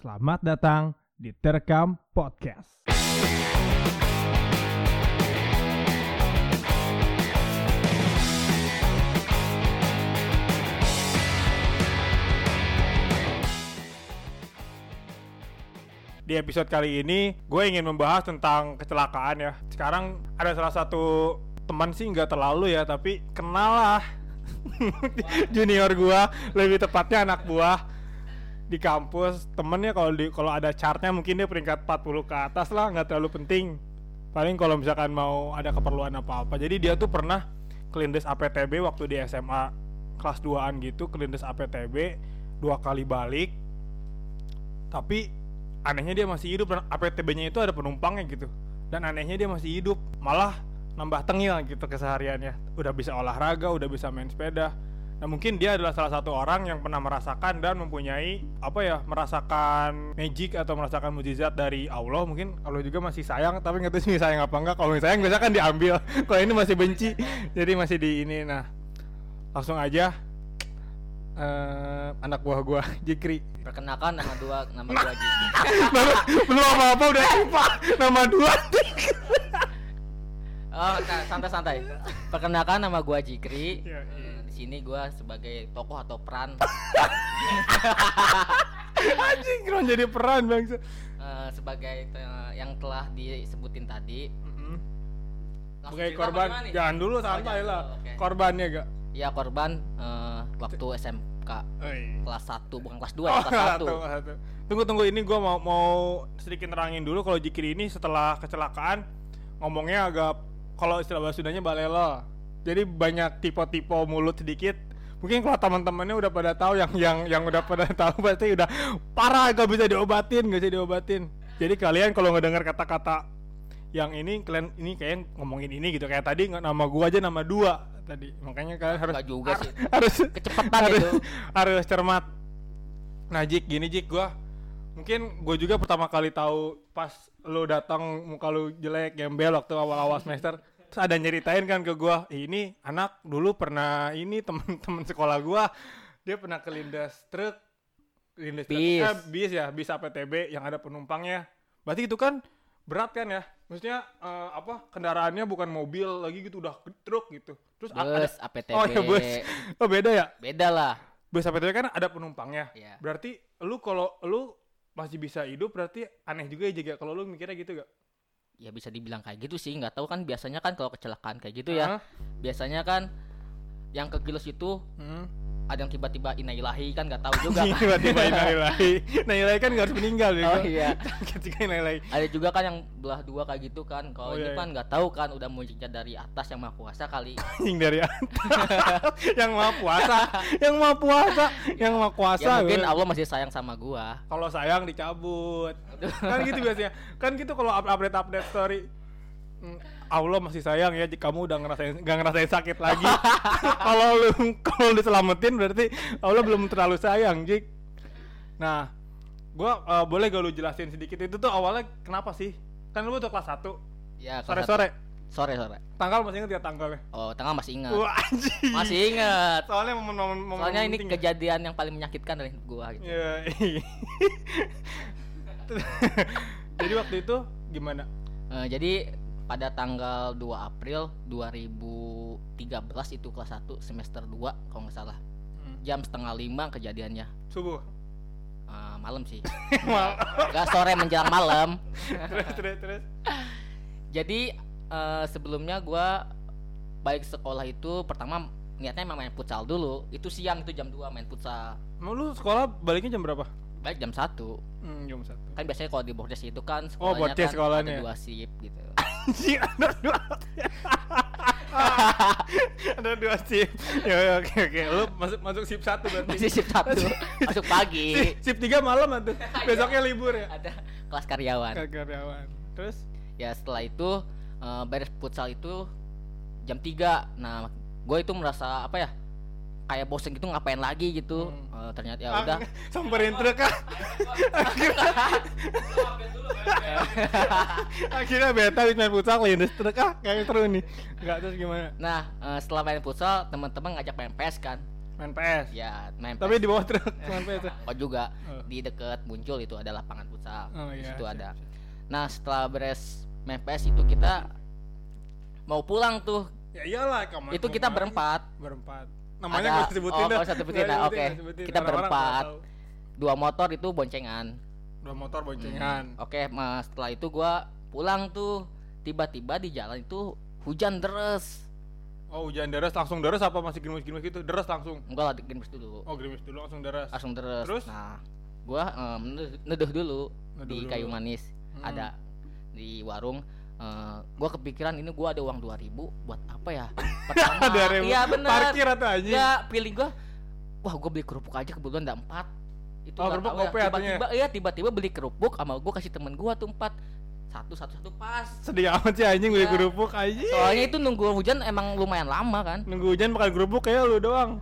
Selamat datang di Terekam Podcast. Di episode kali ini, gue ingin membahas tentang kecelakaan ya. Sekarang ada salah satu teman sih nggak terlalu ya, tapi kenal lah junior gue, lebih tepatnya anak buah di kampus temennya kalau di kalau ada chartnya mungkin dia peringkat 40 ke atas lah nggak terlalu penting. Paling kalau misalkan mau ada keperluan apa-apa. Jadi dia tuh pernah kelindes APTB waktu di SMA kelas 2an gitu kelindes APTB dua kali balik. Tapi anehnya dia masih hidup dan APTB-nya itu ada penumpangnya gitu. Dan anehnya dia masih hidup malah nambah tengil gitu kesehariannya. Udah bisa olahraga udah bisa main sepeda Nah mungkin dia adalah salah satu orang yang pernah merasakan dan mempunyai apa ya merasakan magic atau merasakan mujizat dari Allah. Mungkin Allah juga masih sayang tapi nggak tahu sih sayang apa enggak kalau sayang biasa kan diambil. Kalau ini masih benci jadi masih di ini. Nah langsung aja. Uh, anak buah gua Jikri. Perkenalkan nama dua nama dua Jikri. Belum apa apa udah lupa. Nama dua oh santai-santai. Perkenalkan nama gua Jikri. Ya, iya. Sini gue sebagai tokoh atau peran. Anjing keren jadi peran bang uh, sebagai uh, yang telah disebutin tadi. Mm-hmm. sebagai korban. jangan dulu oh, santai oh, lah. okay. korbannya gak ya korban uh, waktu SMK Oi. kelas 1 bukan kelas 2 oh, kelas 1 tunggu tunggu ini gue mau mau sedikit nerangin dulu kalau Jikri ini setelah kecelakaan ngomongnya agak kalau istilah bahasa Sundanya balelo jadi banyak tipe-tipe mulut sedikit. Mungkin kalau teman-temannya udah pada tahu yang yang yang udah pada tahu pasti udah parah gak bisa diobatin gak bisa diobatin. Jadi kalian kalau ngedengar kata-kata yang ini kalian ini kayak ngomongin ini gitu. Kayak tadi nama gua aja nama dua tadi. Makanya kalian harus Gak juga sih. harus kecepatan harus, itu. harus cermat. Nah Jik gini Jik gua mungkin gue juga pertama kali tahu pas lo datang muka lo jelek gembel waktu awal-awal semester terus ada nyeritain kan ke gua ini anak dulu pernah ini temen-temen sekolah gua dia pernah kelindas truk kelindas bis. truk eh, bis ya bis APTB yang ada penumpangnya. Berarti itu kan berat kan ya? Maksudnya uh, apa kendaraannya bukan mobil lagi gitu udah truk gitu. Terus bus ada, APTB oh ya bus. Oh beda ya? Beda lah. Bus APTB kan ada penumpangnya. Yeah. berarti lu kalau lu masih bisa hidup berarti aneh juga ya jaga kalau lu mikirnya gitu gak ya bisa dibilang kayak gitu sih nggak tahu kan biasanya kan kalau kecelakaan kayak gitu ya. Uh -huh. biasanya kan yang kegilus itu hmm ada yang tiba-tiba inailahi kan nggak tahu juga kan. tiba-tiba inailahi. Inailahi kan nggak harus meninggal ya oh iya. Ketika inailahi. Ada juga kan yang belah dua kayak gitu kan. Kalau oh, ini iya, kan iya. nggak tahu kan udah munculnya dari atas yang maha puasa kali. Yang dari atas. Yang maha puasa yang maha puasa yang maha kuasa ya, mungkin Allah masih sayang sama gua. Kalau sayang dicabut. Kan gitu biasanya. Kan gitu kalau update update story. Hmm, Allah masih sayang ya kamu udah ngerasain nggak ngerasain sakit lagi. Kalau lu kalau diselamatin berarti Allah belum terlalu sayang Jik. Nah gua uh, boleh gak lu jelasin sedikit? Itu tuh awalnya kenapa sih? Kan lu tuh kelas 1 ya sore sore? Sore sore. Tanggal masih inget ya tanggalnya? Oh tanggal masih ingat. Wah, anjing. masih ingat. Soalnya momen momen, momen soalnya ini ya. kejadian yang paling menyakitkan dari gua gitu. Yeah. jadi waktu itu gimana? Uh, jadi pada tanggal 2 April 2013 itu kelas 1 semester 2 kalau nggak salah. Hmm. jam setengah lima kejadiannya. Subuh? Uh, malam sih. Nggak sore menjelang malam. Terus terus terus. Jadi uh, sebelumnya gue baik sekolah itu pertama niatnya emang main futsal dulu. Itu siang itu jam 2 main futsal. Mau lu sekolah baliknya jam berapa balik jam satu. Hmm, jam satu. Kan biasanya kalau di bordes itu kan oh, sekolahnya oh, kan sekolahnya. ada dua sip gitu. Anjing ada dua ada dua sip ya, oke oke. Lu masuk masuk sip satu berarti. Masih sip satu. Masuk pagi. Sip, sip tiga malam tuh besoknya libur ya? Ada kelas karyawan. Kelas karyawan. Terus? Ya setelah itu uh, beres futsal itu jam tiga. Nah gue itu merasa apa ya kayak bosen gitu ngapain lagi gitu hmm. uh, ternyata ya udah samperin truk kan akhirnya akhirnya beta main futsal lindes truk ah kayak seru nih nggak terus gimana nah uh, setelah main futsal teman-teman ngajak main PS kan Main PS. ya main Tapi PS. di bawah truk main PS. ya? oh juga Oh. di deket muncul itu ada lapangan futsal Oh, di iya, situ siap, ada nah setelah beres main PS itu kita mau pulang tuh Ya iyalah kamu. itu kita berempat Berempat. Namanya nggak usah sebutin oh, dah. nggak usah sebutin, nah, oke. Kita berempat. dua motor itu boncengan Dua motor Hmm, boncengan. oke mas setelah itu gua pulang tuh tiba-tiba di jalan itu hujan deras Oh hujan deras langsung deras apa masih gerimis-gerimis gitu? Deras langsung. enggak lah gerimis dulu Oh gerimis dulu langsung deras. langsung deras Terus? nah gua neduh, neduh dulu Neduh di dulu. kayu manis Hmm. ada di warung Eh, gua kepikiran ini gua ada uang 2000 buat apa ya pertama iya bener Parkir atau anjing? ya pilih gua wah gua beli kerupuk aja kebetulan ada empat itu Oh, kerupuk ya, tiba-tiba iya tiba-tiba beli kerupuk sama gua kasih temen gua tuh empat satu satu satu pas Sedih amat sih anjing beli Iya. kerupuk anjing. soalnya itu nunggu hujan emang lumayan lama kan Nunggu hujan makan kerupuk kayak lu doang.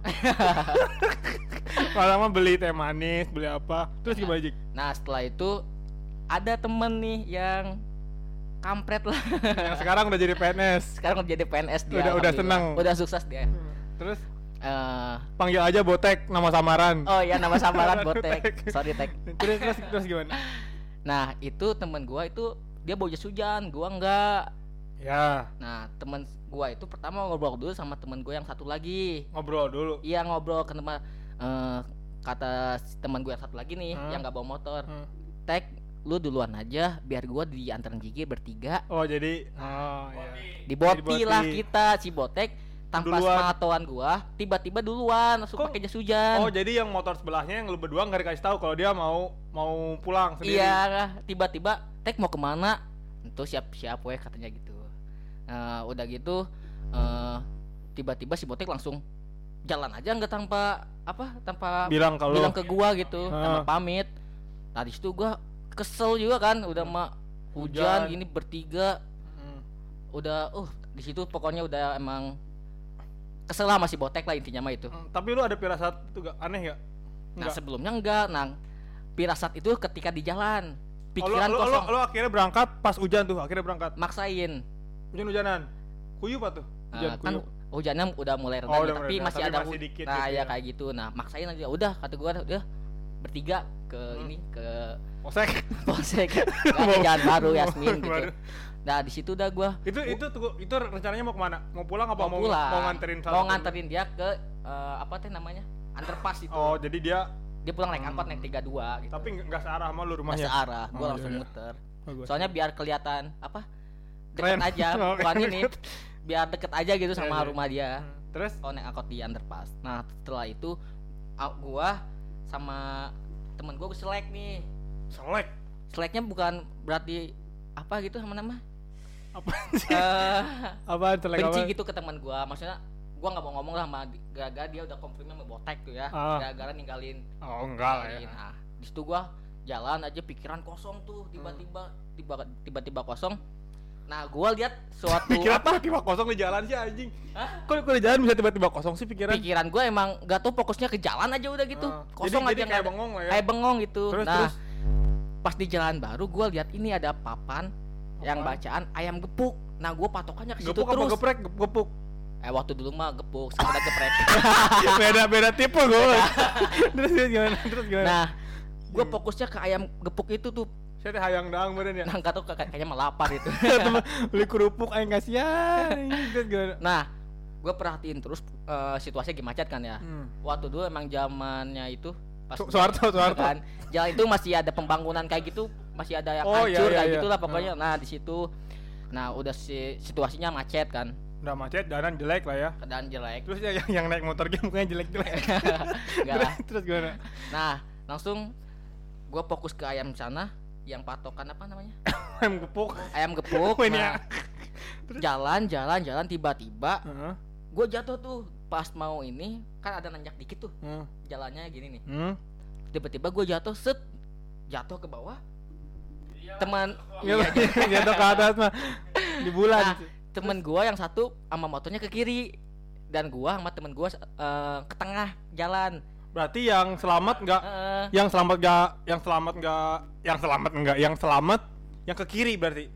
Kalau mah beli teh manis, beli apa? Terus gimana Jik? nah setelah itu ada temen nih yang kampret lah Yang sekarang udah jadi PNS. sekarang udah jadi PNS dia Udah- udah seneng. udah sukses dia Terus Eh, panggil aja Botek nama samaran. oh ya nama samaran Tek. botek sorry tek Terus terus terus gimana? nah itu temen gua itu dia bawa jas hujan gua enggak Ya, nah temen gua itu pertama ngobrol dulu sama temen gua yang satu lagi ngobrol dulu. iya ngobrol ke tempat eh, kata teman gue yang satu lagi nih Hmm. yang nggak bawa motor Hmm. tek lu duluan aja biar gua diantarin gigi bertiga Oh, jadi oh iya. di boti lah kita si botek tanpa Duluan. sepengetahuan gua tiba-tiba duluan langsung Kok- pakai jas hujan Oh, jadi yang motor sebelahnya yang lu berdua nggak dikasih tahu kalau dia mau mau pulang sendiri. Iya, tiba-tiba Tek mau ke mana? Itu siap-siap weh katanya gitu. Nah, udah gitu eh tiba-tiba si Botek langsung jalan aja nggak tanpa apa tanpa Bilang kalau bilang ke gua gitu, Ah. tanpa pamit. Tadi situ gua kesel juga kan, udah mah hujan Hujan. gini bertiga, Hmm. udah uh di situ pokoknya udah emang kesel lah masih Botek lah intinya mah itu. Hmm, Tapi lu ada pirasat itu gak aneh gak? Nah, Enggak. sebelumnya enggak, nah pirasat itu ketika di jalan. Oh, Pikiran lu, lu, kosong, lu akhirnya berangkat pas hujan tuh, akhirnya berangkat. maksain. Hujan-hujanan. Kuyup apa tuh? Hujan Nah, kan kuyup. hujannya udah mulai reda Oh, nih, udah tapi masih tapi ada masih dikit nah gitu ya ya. kayak gitu nah maksain aja udah kata gua udah bertiga ke Hmm. ini ke Posek. polsek ke jalan baru Yasmin gitu Baru. nah di situ udah gua Itu itu tuh itu rencananya mau ke mana? Mau pulang apa mau mau pulang mau nganterin mau nganterin dia ke eh, apa teh namanya underpass itu Oh, jadi dia dia pulang naik Hmm. angkot naik 32 gitu tapi nggak nggak searah sama lu Nggak rumahnya. searah gua Oh, langsung iya, iya. muter soalnya biar kelihatan apa Keren. deket aja Oh, bukan keren. ini biar deket aja gitu Iya, sama iya. rumah dia Hmm. Terus oh naik angkot di underpass nah setelah itu gua sama temen gua selek nih selek seleknya bukan berarti apa gitu sama nama apa sih? eh Apaan selek benci apa? gitu ke teman gua maksudnya gua nggak mau ngomong lah sama gara-gara dia udah konfirmnya sama botek tuh ya Ah. gara-gara ninggalin Oh, enggak lah ya. nah di situ gua jalan aja pikiran kosong tuh tiba-tiba tiba tiba-tiba kosong nah gua lihat suatu Pikiran apa tiba kosong di jalan sih anjing? Hah? Kok kok di jalan bisa tiba-tiba kosong sih pikiran? pikiran gua emang gak tuh fokusnya ke jalan aja udah gitu Ah. kosong jadi, aja jadi kayak ada- bengong lah ya. kayak bengong gitu Terus, nah terus? pas di jalan baru gua lihat ini ada papan yang Apaan? bacaan ayam gepuk nah gua patokannya ke situ Gepuk terus geprek? Gep- Gepuk. eh waktu dulu mah gepuk sekarang udah geprek beda beda tipe gue. terus gimana? Terus gimana? nah gua Hmm. fokusnya ke ayam gepuk itu tuh saya teh hayang daang beren ya. tahu kayak- kayaknya melapar itu beli kerupuk aing kasihan. Gimana? nah gue perhatiin terus eh, situasinya macet kan ya Hmm. waktu dulu emang zamannya itu pas Soeharto, Soeharto. kan jalan itu masih ada pembangunan kayak gitu masih ada yang Oh, iya, hancur iya, kayak iya. gitulah pokoknya nah di situ nah udah si situasinya macet kan Udah macet, jalan jelek lah ya. keadaan jelek Terus ya yang, yang naik motor game mukanya jelek-jelek. Enggak terus, lah. terus gimana? nah langsung gue fokus ke ayam sana yang patokan apa namanya Ayam gepuk. ayam gepuk Oh, ini nah, ya. Jalan jalan jalan tiba-tiba Heeh. gue jatuh tuh pas mau ini kan ada nanjak dikit tuh Hmm. jalannya gini nih Hmm. tiba-tiba gue jatuh set jatuh ke bawah teman Gitu, iya, jatuh ke atas mah di bulan. Nah, temen gue yang satu sama motornya ke kiri dan gua sama temen gua eh, ke tengah jalan Berarti yang selamat enggak Eh, yang selamat enggak yang selamat enggak yang selamat enggak yang selamat yang ke kiri berarti.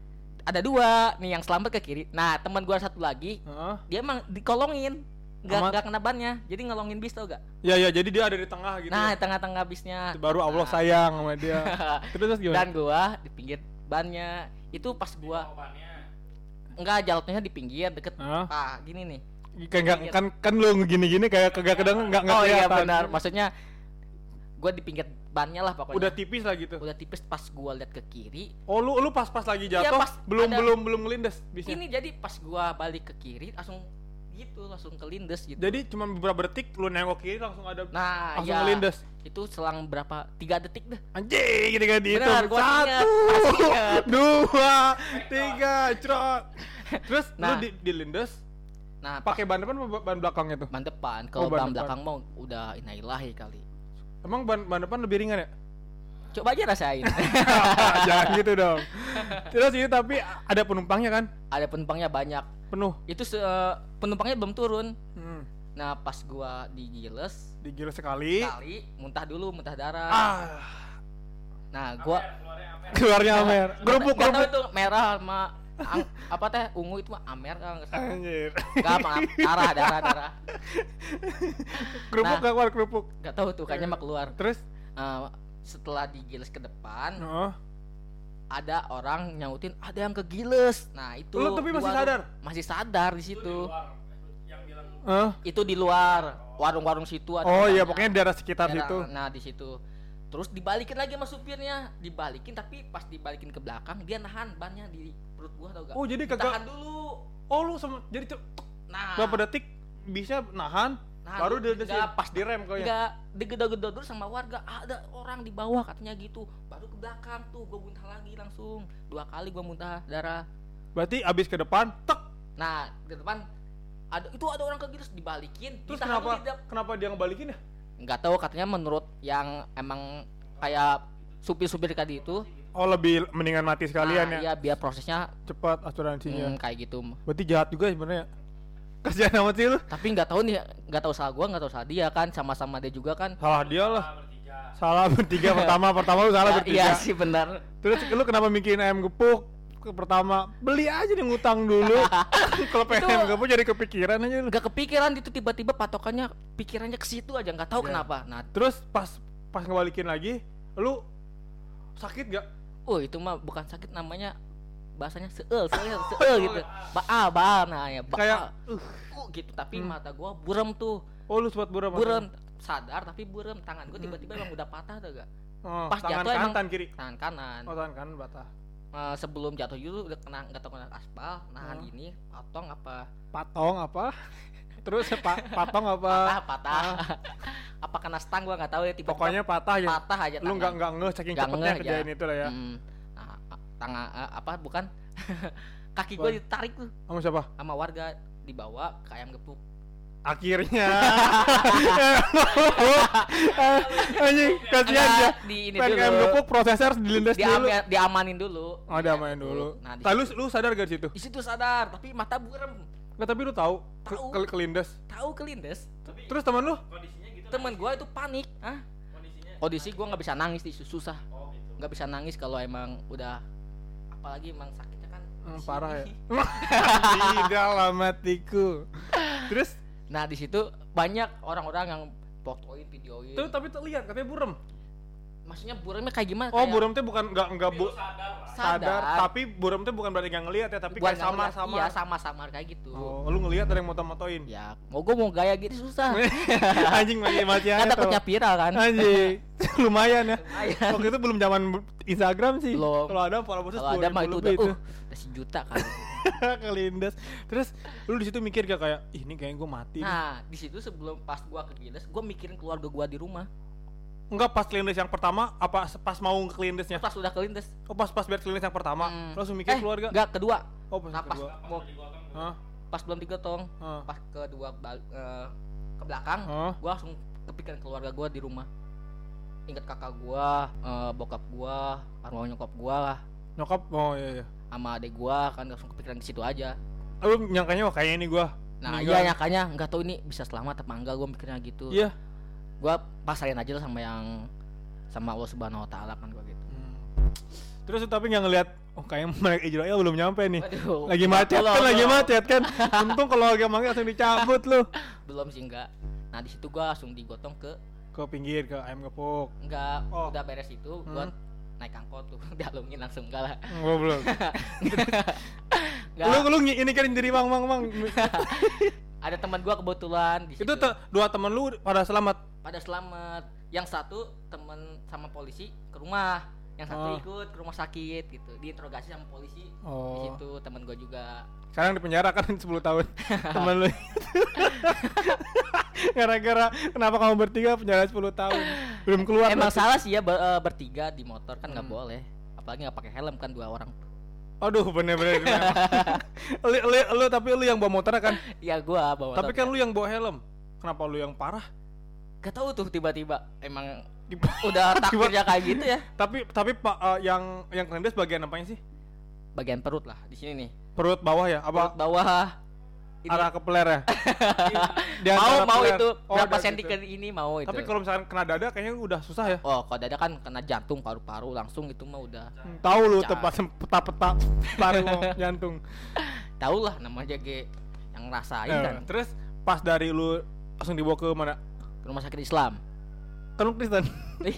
ada dua nih yang selamat ke kiri nah teman gua satu lagi Heeh. dia emang dikolongin nggak Amat. nggak kena bannya jadi ngelongin bis tau gak Ya ya, jadi dia ada di tengah gitu. nah di tengah-tengah bisnya baru Allah Nah, sayang sama dia. terus terus gimana? dan gua di pinggir bannya itu pas gua enggak jalurnya di pinggir deket Hah? ah gini nih Kan kan kan, kan lu gini-gini kayak kagak kedeng enggak enggak oh iya kelihatan. benar maksudnya gua di pinggir bannya lah pokoknya Udah tipis lah gitu. udah tipis pas gua lihat ke kiri Oh lu lu pas-pas lagi Iya, jatuh pas belum ada- belum belum ngelindes bisnya. ini jadi pas gua balik ke kiri langsung gitu langsung kelindes gitu Jadi cuma beberapa detik lu nengok kiri langsung ada nah langsung ya ngelindes. itu selang berapa tiga detik dah Anjing gitu kan itu. Benar, gua ingat, Satu, ingat. dua, tiga, cerot. Terus lu Nah. di, dilindes nah pakai ban depan apa ban belakangnya tuh? ban depan Oh, kalau ban ban depan. belakang mau udah inailahi kali Emang ban, ban depan lebih ringan ya? coba aja rasain Jangan gitu dong. Terus ini tapi ada penumpangnya kan? ada penumpangnya banyak Penuh. itu se penumpangnya belum turun Hmm. nah pas gua digiles Digila sekali. kali muntah dulu muntah darah Ah, nah gua keluarnya Amer. Nggak tahu kerupuk. itu merah sama ang- apa teh ungu itu mah amer kan Anjir. Enggak, maaf, darah, darah, darah. kerupuk Nah. nggak keluar kerupuk. Enggak tahu tuh, kayaknya mah keluar. Terus? Eh, setelah digiles ke depan, Oh. ada orang nyautin ada yang kegiles. Nah, itu Lu tapi masih sadar? Masih sadar di situ. Itu di luar warung-warung situ ada. Oh iya pokoknya daerah sekitar Daerah- situ. Nah, di situ. Terus dibalikin lagi sama supirnya, dibalikin tapi pas dibalikin ke belakang dia nahan bannya di perut gua tau gak? Oh, jadi kagak- Ditahan dulu. Oh lu sama jadi tuh Nah, berapa detik bisa nahan nahan baru dia Enggak, pas direm kau ya. Enggak, digedor-gedor dulu sama warga. Ada orang di bawah katanya gitu. Baru ke belakang tuh gua muntah lagi langsung. Dua kali gua muntah darah. Berarti abis ke depan, tek. Nah, di depan ada itu ada orang kegiles dibalikin. Terus kenapa di kenapa dia ngebalikin ya? Nggak tahu katanya menurut yang emang kayak supir-supir tadi itu. Oh lebih mendingan mati sekalian nah, ya. Iya, biar prosesnya Cepat asuransinya. hmm, kayak gitu. Berarti jahat juga sebenarnya. Kasihan amat sih lu. Tapi nggak tahu nih, nggak tahu salah gua, nggak tahu salah dia kan, sama-sama dia juga kan. Salah dia lah. Salah bertiga pertama, pertama lu salah Ya, bertiga. iya sih benar. Terus lu kenapa mikirin ayam gepuk? Ke pertama beli aja nih ngutang dulu. Kalau pengen gepuk jadi kepikiran aja. Nggak kepikiran itu tiba-tiba patokannya pikirannya ke situ aja nggak tahu Iya. kenapa. Nah, Terus pas pas ngebalikin lagi, lu sakit gak? Oh itu mah bukan sakit namanya bahasanya seul seul seul gitu. Ba ba nah ya ba Kayak, uh, gitu tapi Hmm. mata gua burem tuh. Oh lu sempat buram. Burem sadar tapi burem tangan gua tiba-tiba emang udah patah tuh gak? Oh, Pas tangan jatuh kanan, emang- tangan kiri. Tangan kanan. Oh tangan kanan batah. Eh, sebelum jatuh dulu udah kena nggak tahu kena aspal, nahan Oh. gini, potong apa? Patong apa? Terus pa patong apa? Patah, patah. apa kena stang gua nggak tahu ya tiba-tiba Pokoknya patah ya. patah aja Lu nggak nggak ngeh saking cepetnya ngeh, kerjain ya. itu lah ya. Hmm. Nah, tangan eh, apa bukan kaki gua ditarik tuh Sama siapa? sama warga dibawa ke ayam gepuk Akhirnya. Anjing, kasihan ya. Di ini PKM dulu. prosesnya harus dilindas dulu. Diame- diamanin dulu Oh, diamanin dulu. nah di, lu, lu sadar gak di situ? di situ sadar tapi mata burem Nggak, tapi lu tahu ke, Tahu. ke- kelindas. tahu kelindes Terus teman lu? temen gua itu panik ah kondisi gua nggak bisa nangis di susah nggak bisa nangis kalau emang udah apalagi emang sakitnya kan Hmm, di parah ya. Di dalam hatiku. Terus, nah di situ banyak orang-orang yang fotoin videoin tuh tapi terlihat katanya burem. Maksudnya buremnya kayak gimana Oh, Kayak burem tuh bukan nggak nggak bu sadar, sadar, tapi burem tuh bukan berarti nggak ngelihat ya, tapi Bukan kayak ngeliat, samar-samar. iya sama-samar kayak gitu Oh, lu ngelihat ada yang moto-motoin. ya mau gua mau gaya gitu susah Anjing masih masih kan takutnya viral kan Anjing, lumayan ya. Lumayan. Waktu itu belum zaman Instagram sih. Belum. Kalau ada followersnya kalau ada mah itu udah uh udah sejuta kan kelindas. Terus lu di situ mikir gak kayak Ih, ini kayaknya gue mati. nih." nah di situ sebelum pas gua kegiles gua mikirin keluarga gua di rumah Enggak pas kelindas yang pertama apa pas mau kelindasnya? pas udah kelindes Oh pas pas biar kelindas yang pertama. Hmm. Langsung mikir eh, keluarga. enggak kedua Oh pas nah yang pas kedua. mau Hah? pas belum digotong Hah? pas kedua bal- eh, ke belakang Hah? gua langsung kepikiran keluarga gua di rumah inget kakak gua eh, bokap gua arwah nyokap gua Nyokap oh iya iya. sama adek gua kan langsung kepikiran ke situ aja Lu nyangkanya wah kayaknya ini gua. nah meninggal. iya nyakanya nggak tahu ini bisa selamat apa enggak gua mikirnya gitu Iya. Gua pasarin aja lah sama yang sama Allah Subhanahu wa taala kan gua gitu Hmm. Terus tapi nggak ngeliat, oh kayaknya Malik Israel belum nyampe nih. Waduh, Lagi macet kan, lagi macet kan. Untung kalau lagi manggil langsung dicabut lu. belum sih enggak nah di situ gua langsung digotong ke Ke pinggir ke ayam gepuk. enggak Oh. udah beres itu gua Hmm. naik angkot tuh dialungin langsung enggak lah Oh, belum. enggak lu lu ini kan jadi bang bang bang. ada teman gua kebetulan di Itu te- dua temen lu pada selamat. pada selamat yang satu temen sama polisi ke rumah yang satu Oh. ikut ke rumah sakit gitu diinterogasi sama polisi di Oh. situ teman gua juga Sekarang di penjara kan 10 tahun. temen lu. Gara-gara kenapa kamu bertiga penjara 10 tahun? Belum keluar. emang berarti. salah sih ya ber- eh, bertiga di motor kan nggak Hmm. boleh apalagi nggak pakai helm kan dua orang Aduh bener-bener lu, lu, lu tapi lu yang bawa motor kan? Ya gua bawa Tapi kan lu yang bawa helm. Kenapa lu yang parah? gak tahu tuh tiba-tiba emang udah takdirnya kayak gitu ya. Tapi tapi pak eh, yang yang kelindes bagian apanya sih? bagian perut lah di sini nih. Perut bawah ya? perut Apa bawah ini. arah ke peler ya? Mau mau peler. itu Oh, berapa senti situ. ke ini mau itu Tapi kalau misalkan kena dada kayaknya udah susah ya. oh kalau dada kan kena jantung paru-paru langsung itu mah udah Hmm, Tahu lu tempat peta-peta paru jantung. tahu lah namanya ge yang ngerasain Eh, kan terus pas dari lu langsung dibawa ke mana? ke rumah sakit Islam Kan lu Kristen.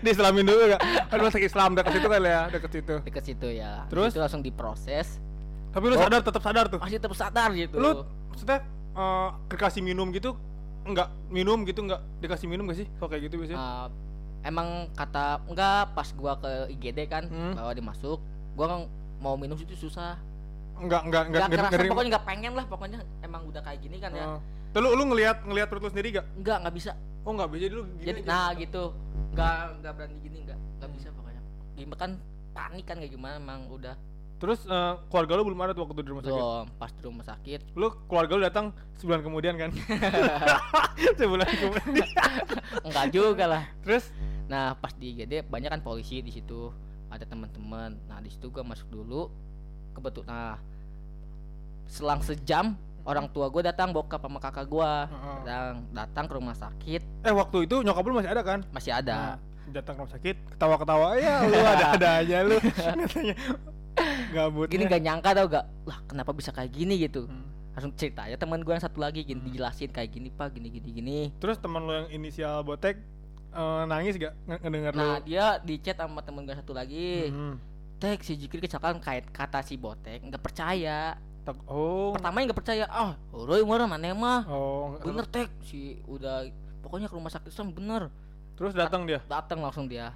Diislamin dulu gak? Kan rumah sakit Islam dekat situ kali ya, dekat situ. deket situ ya Terus? itu langsung diproses Tapi lu Oh. sadar tetap sadar tuh. masih tetap sadar gitu Lu maksudnya eh, dikasih minum gitu enggak minum gitu enggak dikasih minum gak sih kalau kayak gitu biasanya Uh, emang kata enggak pas gua ke IGD kan Hmm. bawa dimasuk gua kan mau minum itu susah enggak enggak enggak nggak kerasa ngeri- pokoknya nggak pengen lah pokoknya emang udah kayak gini kan ya Oh. Tuh, lu lu ngelihat ngelihat perut lu sendiri gak? enggak nggak bisa Oh enggak bisa jadi lu gini jadi aja. nah gitu nggak nggak berani gini nggak nggak bisa pokoknya gimana kan panik kan kayak gimana emang udah Terus eh, keluarga lu belum ada tuh waktu di rumah sakit. belum pas di rumah sakit Lu keluarga lu datang sebulan kemudian kan? sebulan kemudian. enggak juga lah Terus nah pas di IGD banyak kan polisi di situ ada teman-teman nah di situ gua masuk dulu kebetulan nah selang sejam orang tua gue datang bokap sama kakak gua Heeh. datang datang ke rumah sakit eh waktu itu nyokap lu masih ada kan? masih ada Nah, datang ke rumah sakit, ketawa-ketawa ya lu ada-ada aja lu. Katanya gabut. gini gak nyangka tau gak lah kenapa bisa kayak gini gitu Hmm. langsung cerita ya teman gue yang satu lagi gini Hmm. dijelasin kayak gini pak gini gini gini Terus teman lu yang inisial botek eh, nangis gak Nge- ngedenger nah lu? dia di chat sama temen gue satu lagi Hmm. tek si Jikri kecelakaan kait kata si botek nggak percaya oh. pertamanya nggak percaya ah Roy mana mana mah Oh, bener tek si udah pokoknya ke rumah sakit Islam bener Terus datang dia datang langsung dia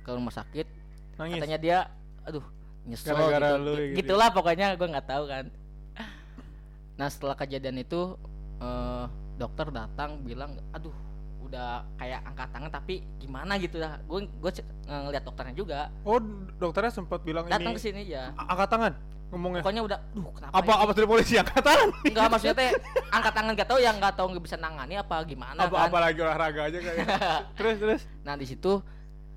ke rumah sakit nangis. katanya dia aduh nyesel Gara-gara gitu. lu Gi- gitu. gitulah pokoknya gue nggak tahu kan nah setelah kejadian itu eh, dokter datang bilang aduh udah kayak angkat tangan tapi gimana gitu lah gue gue ngeliat dokternya juga Oh, dokternya sempat bilang datang ini ke sini ya angkat tangan ngomongnya. pokoknya udah duh kenapa Apa ini? apa dari polisi angkat tangan? enggak maksudnya teh angkat tangan gak tahu yang nggak tahu nggak bisa nangani apa gimana apa kan apa lagi olahraga aja kayak. terus terus. nah di situ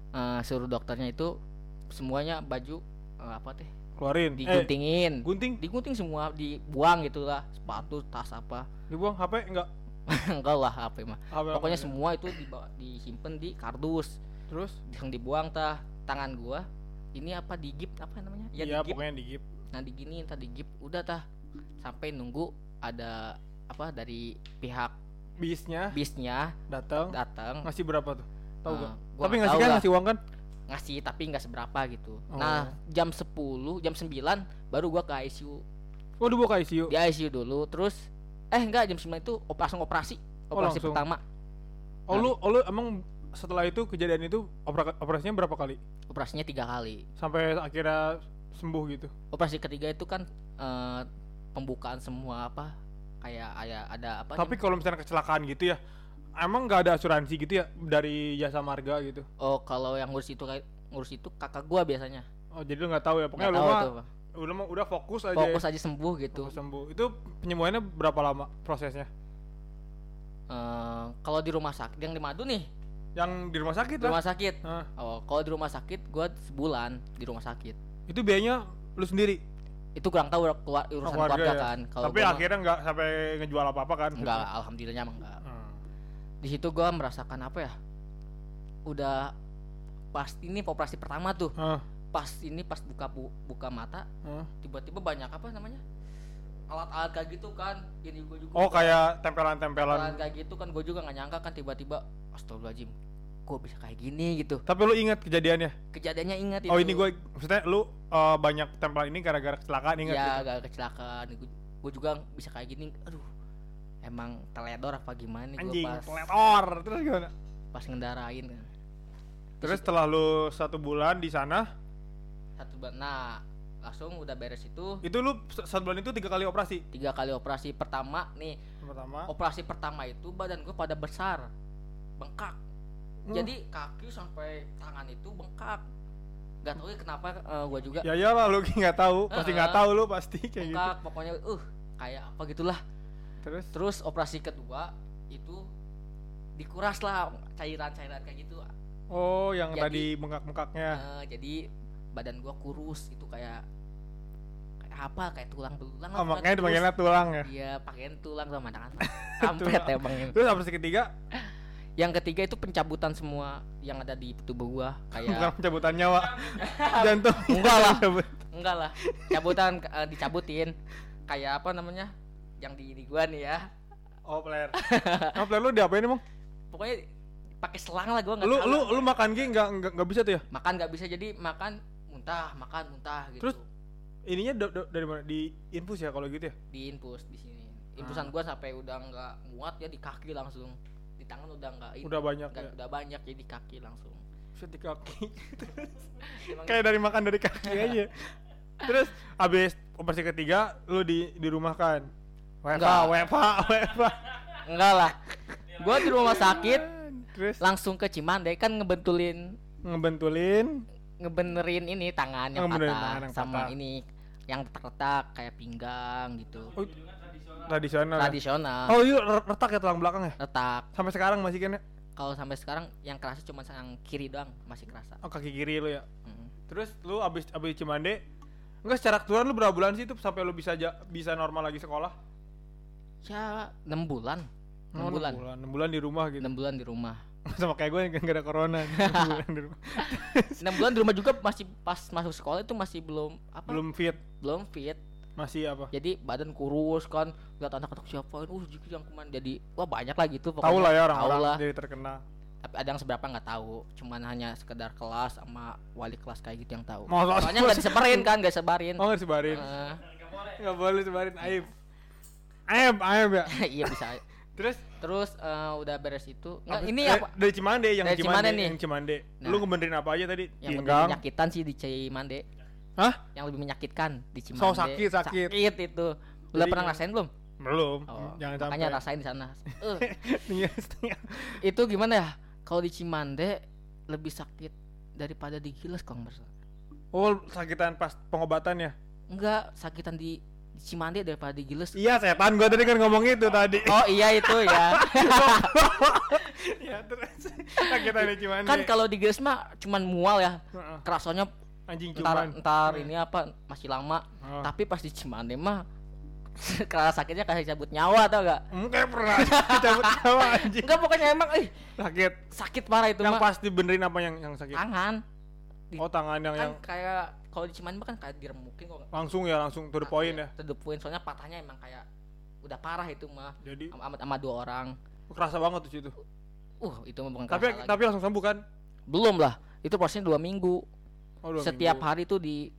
eh, suruh dokternya itu semuanya baju eh, apa teh Keluarin. Eh, diguntingin gunting digunting semua dibuang gitulah sepatu tas apa dibuang HP enggak? enggak lah apa mah HP pokoknya apa? semua itu dibawa disimpan di kardus Terus? yang dibuang tah tangan gua ini apa digip apa namanya ya Iya, digip pokoknya digip. nah digini tadi digip udah tah sampai nunggu ada apa dari pihak Bisnya bisnya datang datang ngasih berapa tuh? Tahu Eh, gak? Tapi ngasih kan ngasih uang kan? Ngasih tapi nggak seberapa gitu Oh. nah jam 10 jam 9 baru gua ke ICU Oh, dibawa ke ICU. di ICU dulu terus eh enggak jam 9 itu operasi Oh, operasi langsung. pertama Oh, lu oh, lu emang setelah itu kejadian itu opera- operasinya berapa kali? operasinya tiga kali Sampai akhirnya sembuh gitu. operasi ketiga itu kan eh, pembukaan semua apa kayak kayak ada apa Tapi kalau misalnya kecelakaan gitu ya, emang nggak ada asuransi gitu ya dari jasa marga gitu? oh kalau yang ngurus itu kayak ngurus itu kakak gua biasanya Oh jadi lu nggak tahu ya? Pokoknya Nggak lu mah udah udah fokus aja. fokus ya. aja sembuh gitu Fokus sembuh. Itu penyembuhannya berapa lama prosesnya? Eh, kalau di rumah sakit yang di Madu nih Yang di rumah sakit di lah. rumah sakit Hah, oh kalau di rumah sakit gua sebulan di rumah sakit itu biayanya lu sendiri. itu kurang tahu keluar urusan keluarga keluarga, ya. kan kalau Tapi akhirnya nggak sampai ngejual apa-apa kan? enggak alhamdulillahnya emang enggak Hmm. Di situ gua merasakan apa ya? Udah pas ini operasi pertama tuh. Hah, pas ini pas buka bu- buka mata tiba-tiba banyak apa namanya? Alat-alat kayak gitu kan. Ini gue juga Oh kayak tempelan-tempelan. kayak gitu kan gue juga nggak nyangka kan tiba-tiba astagfirullahaladzim kok bisa kayak gini? gitu. Tapi lu ingat kejadiannya? kejadiannya ingat Oh itu. ini gue maksudnya lu uh, banyak tempelan ini gara-gara kecelakaan ingat ya gitu? gak kecelakaan. Gue juga bisa kayak gini. Aduh emang teledor apa gimana nih gue Anjing, pas teletor. Terus gimana? pas ngendarain kan Terus setelah lu satu bulan di sana, satu bulan nah langsung udah beres itu itu lu satu bulan itu tiga kali operasi. tiga kali operasi pertama nih Pertama. operasi pertama itu badan gue pada besar bengkak Hmm. jadi kaki sampai tangan itu bengkak nggak tahu ya kenapa gue juga Ya iyalah lu nggak tahu, pasti nggak Heeh. tahu lu pasti kayak gitu. bengkak pokoknya uh kayak apa gitulah Terus terus operasi kedua itu dikuras lah cairan-cairan kayak gitu oh yang Jadi- tadi bengkak-bengkaknya. Eh, jadi badan gua kurus itu kayak kayak apa kayak tulang belulang Oh, makanya kurus. dipanggilnya tulang ya. iya pakaian tulang sama tangan kampret emang ini. Terus operasi ketiga yang ketiga itu pencabutan semua yang ada di tubuh gua bukan kayak pencabutan nyawa. Jantung. Enggak lah. Enggak lah cabutan eh, dicabutin kayak apa namanya yang di, di gua nih ya Oh, player. Oh, player lu diapain emang? pokoknya pakai selang lah gua nggak Lu tahu. lu lu makan gini nggak nggak bisa tuh ya? makan nggak bisa jadi makan muntah makan muntah gitu Terus? Ininya da- da- dari mana? Di infus ya kalau gitu ya? di infus di sini Ah. infusan gua sampai udah nggak muat ya di kaki langsung di tangan udah nggak ini, Udah banyak nggak- ya. udah banyak jadi kaki langsung Set di kaki. Kayak dari makan dari kaki aja. Terus abis operasi ketiga lu di di Wepa, wepa, wepa. enggak lah gua di rumah sakit Terus langsung ke Cimande kan ngebentulin ngebentulin ngebenerin ini tangan yang Ngebenerin patah tangan yang sama patah. ini yang retak-retak kayak pinggang gitu oh, tradisional. ya? tradisional Oh iya re- retak ya tulang belakang ya? retak Sampai sekarang masih kan ya? kalau sampai sekarang yang kerasa cuma yang kiri doang masih kerasa Oh kaki kiri lu ya. Mm. Terus lu abis abis Cimande Enggak secara keseluruhan lu berapa bulan sih itu sampai lu bisa ja- bisa normal lagi sekolah? Ya enam bulan enam Oh, bulan enam bulan. 6 bulan di rumah gitu. enam bulan di rumah Sama kayak gue yang gak ada corona. enam bulan di rumah. enam bulan di rumah juga masih pas masuk sekolah itu masih belum apa Belum fit. belum fit Masih apa? jadi badan kurus kan lihat anak-anak siapa uh jadi yang ke mana jadi wah banyak lah gitu Tahu lah ya orang-orang lah. jadi terkenal. tapi ada yang seberapa nggak tahu cuman hanya sekedar kelas sama wali kelas kayak gitu yang tahu Masa- soalnya nggak disebarin kan nggak sebarin Oh nggak disebarin? Nggak boleh sebarin aib. Aib, aib ya. iya bisa Terus terus eh, udah beres itu nggak abis- ini eh, apa Dari Cimande yang Dari Cimande, Cimande nih. yang Cimande. Nah. Lu ngebenerin apa aja tadi? yang lebih Pinggang. menyakitan sih di Cimande Hah? yang lebih menyakitkan di Cimande So, sakit, sakit. sakit itu udah Jadi pernah ngerasain belum Belum. oh, Jangan makanya sampai. rasain di sana Eh, itu gimana ya kalau di Cimande lebih sakit daripada di Giles kalau nggak salah Oh, sakitan pas pengobatan ya? enggak sakitan di Cimande daripada di Giles Iya, setan gua tadi kan ngomong itu tadi. oh iya itu ya ya terus sakitan di Cimande. kan kalau di Giles mah cuman mual ya Heeh. kerasanya anjing cuman. entar ini apa masih lama Oh. tapi pas di Cimande mah kerasa sakitnya kayak cabut nyawa tau gak Hmm, kayak pernah cabut nyawa anjing. enggak pokoknya emang eh Sakit. sakit parah itu yang mah pas dibenerin apa yang yang sakit? tangan Di- Oh, tangan yang kan yang kayak kalau di Cimande mah kan kayak diremukin kok langsung ya, langsung to the point ya. to the point soalnya patahnya emang kayak udah parah itu mah Jadi sama, sama dua orang kerasa banget tuh situ. uh itu mah bukan Tapi lagi. tapi langsung sembuh kan? belum lah itu prosesnya dua minggu Oh, dua setiap minggu. hari tuh di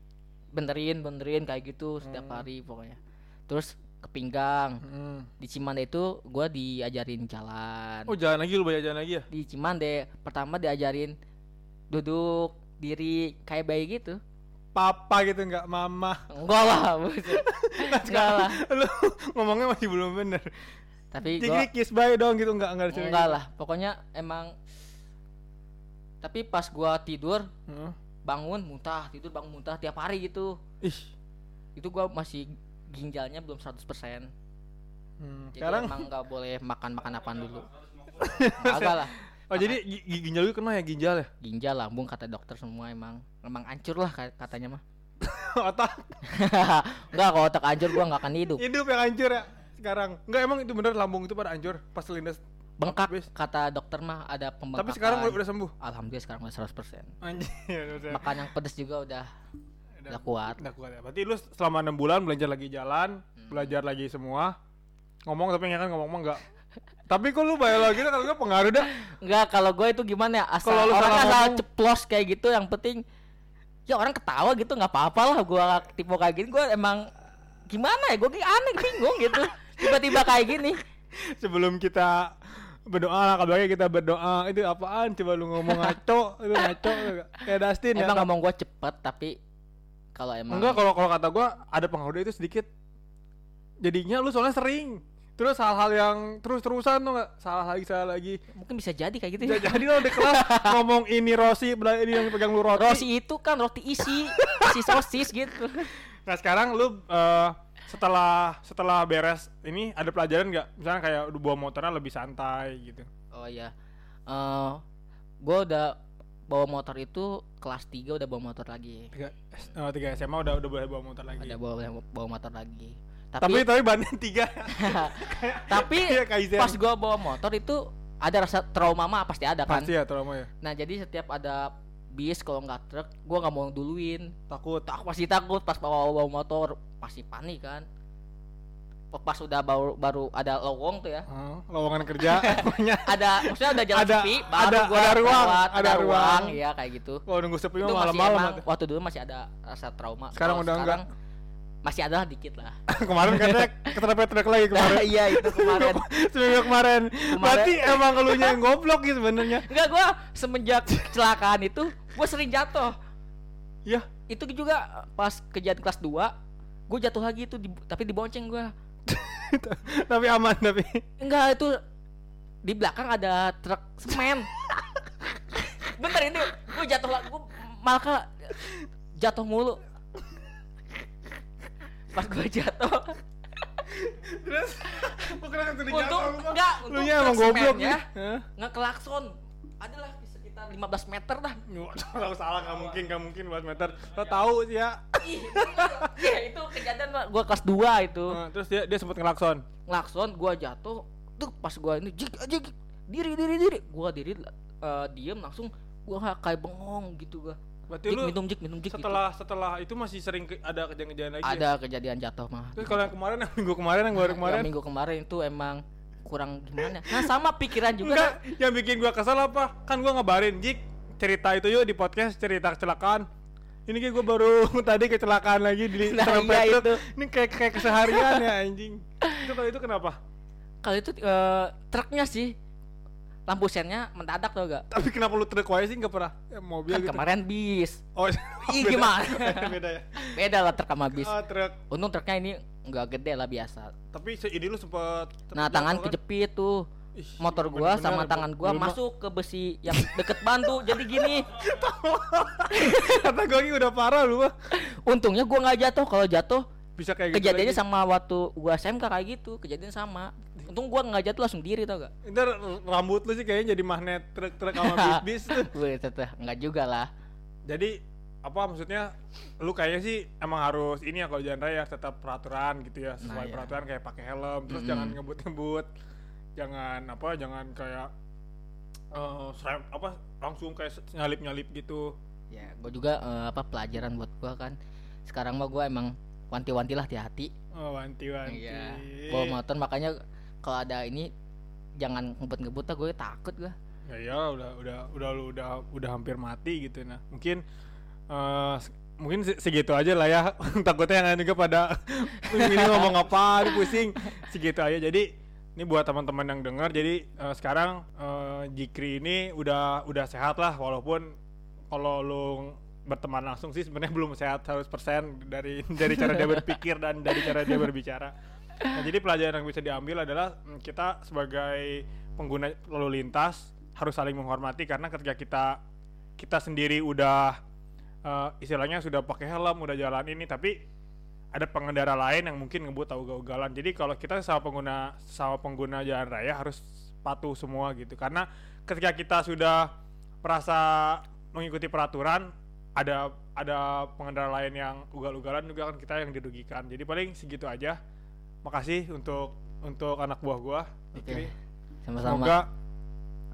benerin benerin kayak gitu setiap Hmm. hari pokoknya terus ke pinggang Hmm. di Cimande itu gua diajarin jalan Oh, jalan lagi lu banyak jalan lagi ya? di Cimande pertama diajarin duduk diri kayak bayi gitu Papa gitu enggak mama. enggak lah buset. enggak lah lu ngomongnya masih belum bener. tapi Jadi gua kiss bye dong gitu enggak enggak ada enggak lah pokoknya emang tapi pas gua tidur Heeh. bangun muntah tidur bangun muntah tiap hari gitu Ih. itu gua masih ginjalnya belum 100% Hmm. jadi Sekarang emang nggak boleh makan makan apaan dulu agak lah Oh jadi gi- gi- ginjal lu kena ya ginjal ya? ginjal lambung kata dokter semua emang emang hancur lah ka- katanya mah Otak enggak kalau otak hancur gua nggak akan hidup hidup yang hancur ya sekarang. Enggak emang itu bener lambung itu pada hancur pas lindas bengkak Habis. kata dokter mah ada pembengkakan Tapi sekarang udah, sembuh. alhamdulillah sekarang udah 100% Anjir, makan yang pedes juga udah udah, udah kuat udah kuat ya. Berarti lu selama enam bulan belajar lagi jalan, Hmm. belajar lagi semua. Ngomong tapi kan ngomong mah enggak. Tapi kok lu biologi kalau gue pengaruh dah. Enggak, kalau gue itu gimana ya? Asal Kalau orang asal ngomong- ceplos kayak gitu yang penting ya orang ketawa gitu nggak apa-apa lah gua tipe kayak gini. Gue emang gimana ya? Gue aneh bingung gitu. Tiba-tiba kayak gini. Sebelum kita berdoa lah kalau kita berdoa itu apaan? Coba lu ngomong ngaco itu ngaco. Kayak Dustin ya emang ngomong gue cepet tapi kalau emang enggak kalau kalau kata gua ada pengaruh itu sedikit. Jadinya lu soalnya sering terus hal-hal yang terus-terusan tuh nggak? Salah lagi salah lagi. Mungkin bisa jadi kayak gitu Ya, jadi lo di kelas ngomong ini Rosi ini yang pegang lu roti Rossi itu kan roti isi isi sosis gitu. Nah sekarang lu eh, setelah setelah beres ini ada pelajaran nggak? Misalnya kayak udah bawa motornya lebih santai gitu. Oh iya. Eh gue udah bawa motor itu kelas 3 udah bawa motor lagi. Tiga eh, tiga SMA udah udah boleh bawa motor lagi. Udah bawa bawa motor lagi tapi tapi tapi bannya tiga. Tapi Kayak pas gua bawa motor itu ada rasa trauma mah pasti ada kan? Pasti ya trauma ya. Nah jadi setiap ada bis kalau nggak truk gua nggak mau duluin. Takut. Tak pasti takut pas bawa bawa motor pasti panik kan? Pas udah baru baru ada lowong tuh ya. Heeh, lowongan kerja ada maksudnya ada jalan Ada- sepi baru ada- gua ada ruang, lewat, ada ada, ruang. ruang ya kayak gitu. Kalau nunggu sepi malam-malam waktu dulu masih ada rasa trauma. Sekarang udah enggak. Masih ada dikit lah kemarin katanya keterpet lagi kemarin iya itu kemarin seminggu kemarin berarti emang elunya yang goblok gitu sebenarnya Enggak gua semenjak kecelakaan itu gua sering jatuh. ya Itu juga pas kejadian kelas 2 gua jatuh lagi itu di, tapi dibonceng gua. tapi aman tapi Enggak itu di belakang ada truk semen. Bentar ini gua jatuh lagi gua malah jatuh mulu. Pas gua jatuh, terus? Bukan yang tadi untung enggak, lu untung nya emang goblok ya nggak kelakson. Adalah di sekitar 15 meter dah. Kalau salah nggak mungkin nggak mungkin buat meter. Lo tahu sih ya. Iya itu kejadian gua kelas 2 itu. Terus dia dia sempat ngelakson? Ngelakson gua jatuh. Tuh pas gua ini jik aja Jik. diri diri diri. Gua diri eh, diem langsung. Gua kayak bengong gitu gua berarti jik lu minum jik minum jik gitu. setelah setelah itu masih sering ke- ada kejadian-kejadian lagi ya? ada kejadian jatuh mah terus kalau yang kemarin yang minggu kemarin yang baru Yang kemarin minggu kemarin itu emang kurang gimana nah sama pikiran juga Enggak, nah. yang bikin gua kesel apa? Kan gua ngabarin, Jik, cerita itu yuk di podcast cerita kecelakaan. Ini kayak gua baru tadi kecelakaan lagi di Nah, iya itu. Ini kayak kayak keseharian ya anjing. Itu kalau itu kenapa? kalau itu eh, truknya sih lampu sennya mendadak tau gak? Tapi kenapa lu truk sih? Enggak pernah? Ya, mobil kan gitu? kemarin bis. Oh, Ih, beda. gimana? beda ya. beda lah truk sama bis. Oh, truk. untung truknya ini nggak gede lah biasa. Tapi ini lu sempet nah tangan kan? kejepit tuh. Ih, motor gua bener-bener sama ya, tangan gua masuk ke besi yang deket bantu jadi gini. Kata gua ini udah parah lu untungnya gua nggak jatuh. Kalau jatuh Bisa kayak gitu. kejadiannya lagi. sama waktu gua SMK kayak gitu kejadian sama untung gua nggak jatuh langsung diri tau gak Ntar rambut lu sih kayaknya jadi magnet truk-truk sama bis-bis tuh. Wih, teteh nggak juga lah Jadi apa maksudnya lu kayaknya sih emang harus ini ya kalau jalan raya tetap peraturan gitu ya sesuai Nah, iya. peraturan kayak pakai helm terus Mm-mm. jangan ngebut-ngebut jangan apa jangan kayak eh serem- apa langsung kayak nyalip-nyalip gitu ya gua juga eh, apa pelajaran buat gua kan sekarang mah gua emang wanti-wanti lah hati-hati oh wanti-wanti. Iya. Bawa motor makanya kalau ada ini jangan ngebut-ngebut lah gue takut gua. Ya ya udah udah udah lu udah udah hampir mati gitu nah. Mungkin eh se- mungkin se- segitu aja lah ya. Takutnya yang lain juga pada ini ngomong apa pusing. Segitu aja. Jadi ini buat teman-teman yang dengar jadi eh, sekarang eh, Jikri ini udah udah sehat lah walaupun kalau lu berteman langsung sih sebenarnya belum sehat 100% dari dari cara dia berpikir dan dari cara dia berbicara. Nah, jadi pelajaran yang bisa diambil adalah mm, kita sebagai pengguna lalu lintas harus saling menghormati karena ketika kita kita sendiri udah eh, istilahnya sudah pakai helm, udah jalan ini tapi ada pengendara lain yang mungkin ngebut tahu ugalan Jadi kalau kita sama pengguna sama pengguna jalan raya harus patuh semua gitu. Karena ketika kita sudah merasa mengikuti peraturan ada ada pengendara lain yang ugal-ugalan juga kan kita yang dirugikan. Jadi paling segitu aja. Makasih untuk untuk anak buah gua. Oke. Sama-sama. Semoga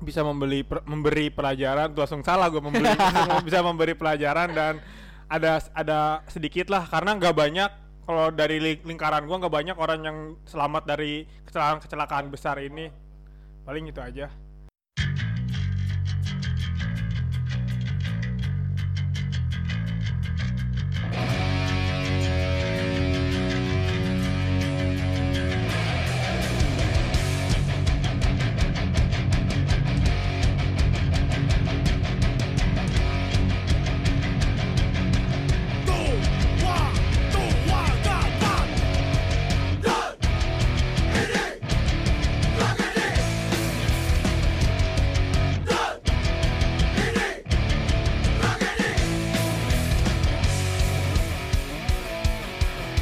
bisa membeli per- memberi pelajaran tuh langsung salah gue membeli bisa memberi pelajaran dan ada ada sedikit lah karena nggak banyak kalau dari ling- lingkaran gua nggak banyak orang yang selamat dari kecelakaan kecelakaan besar ini paling itu aja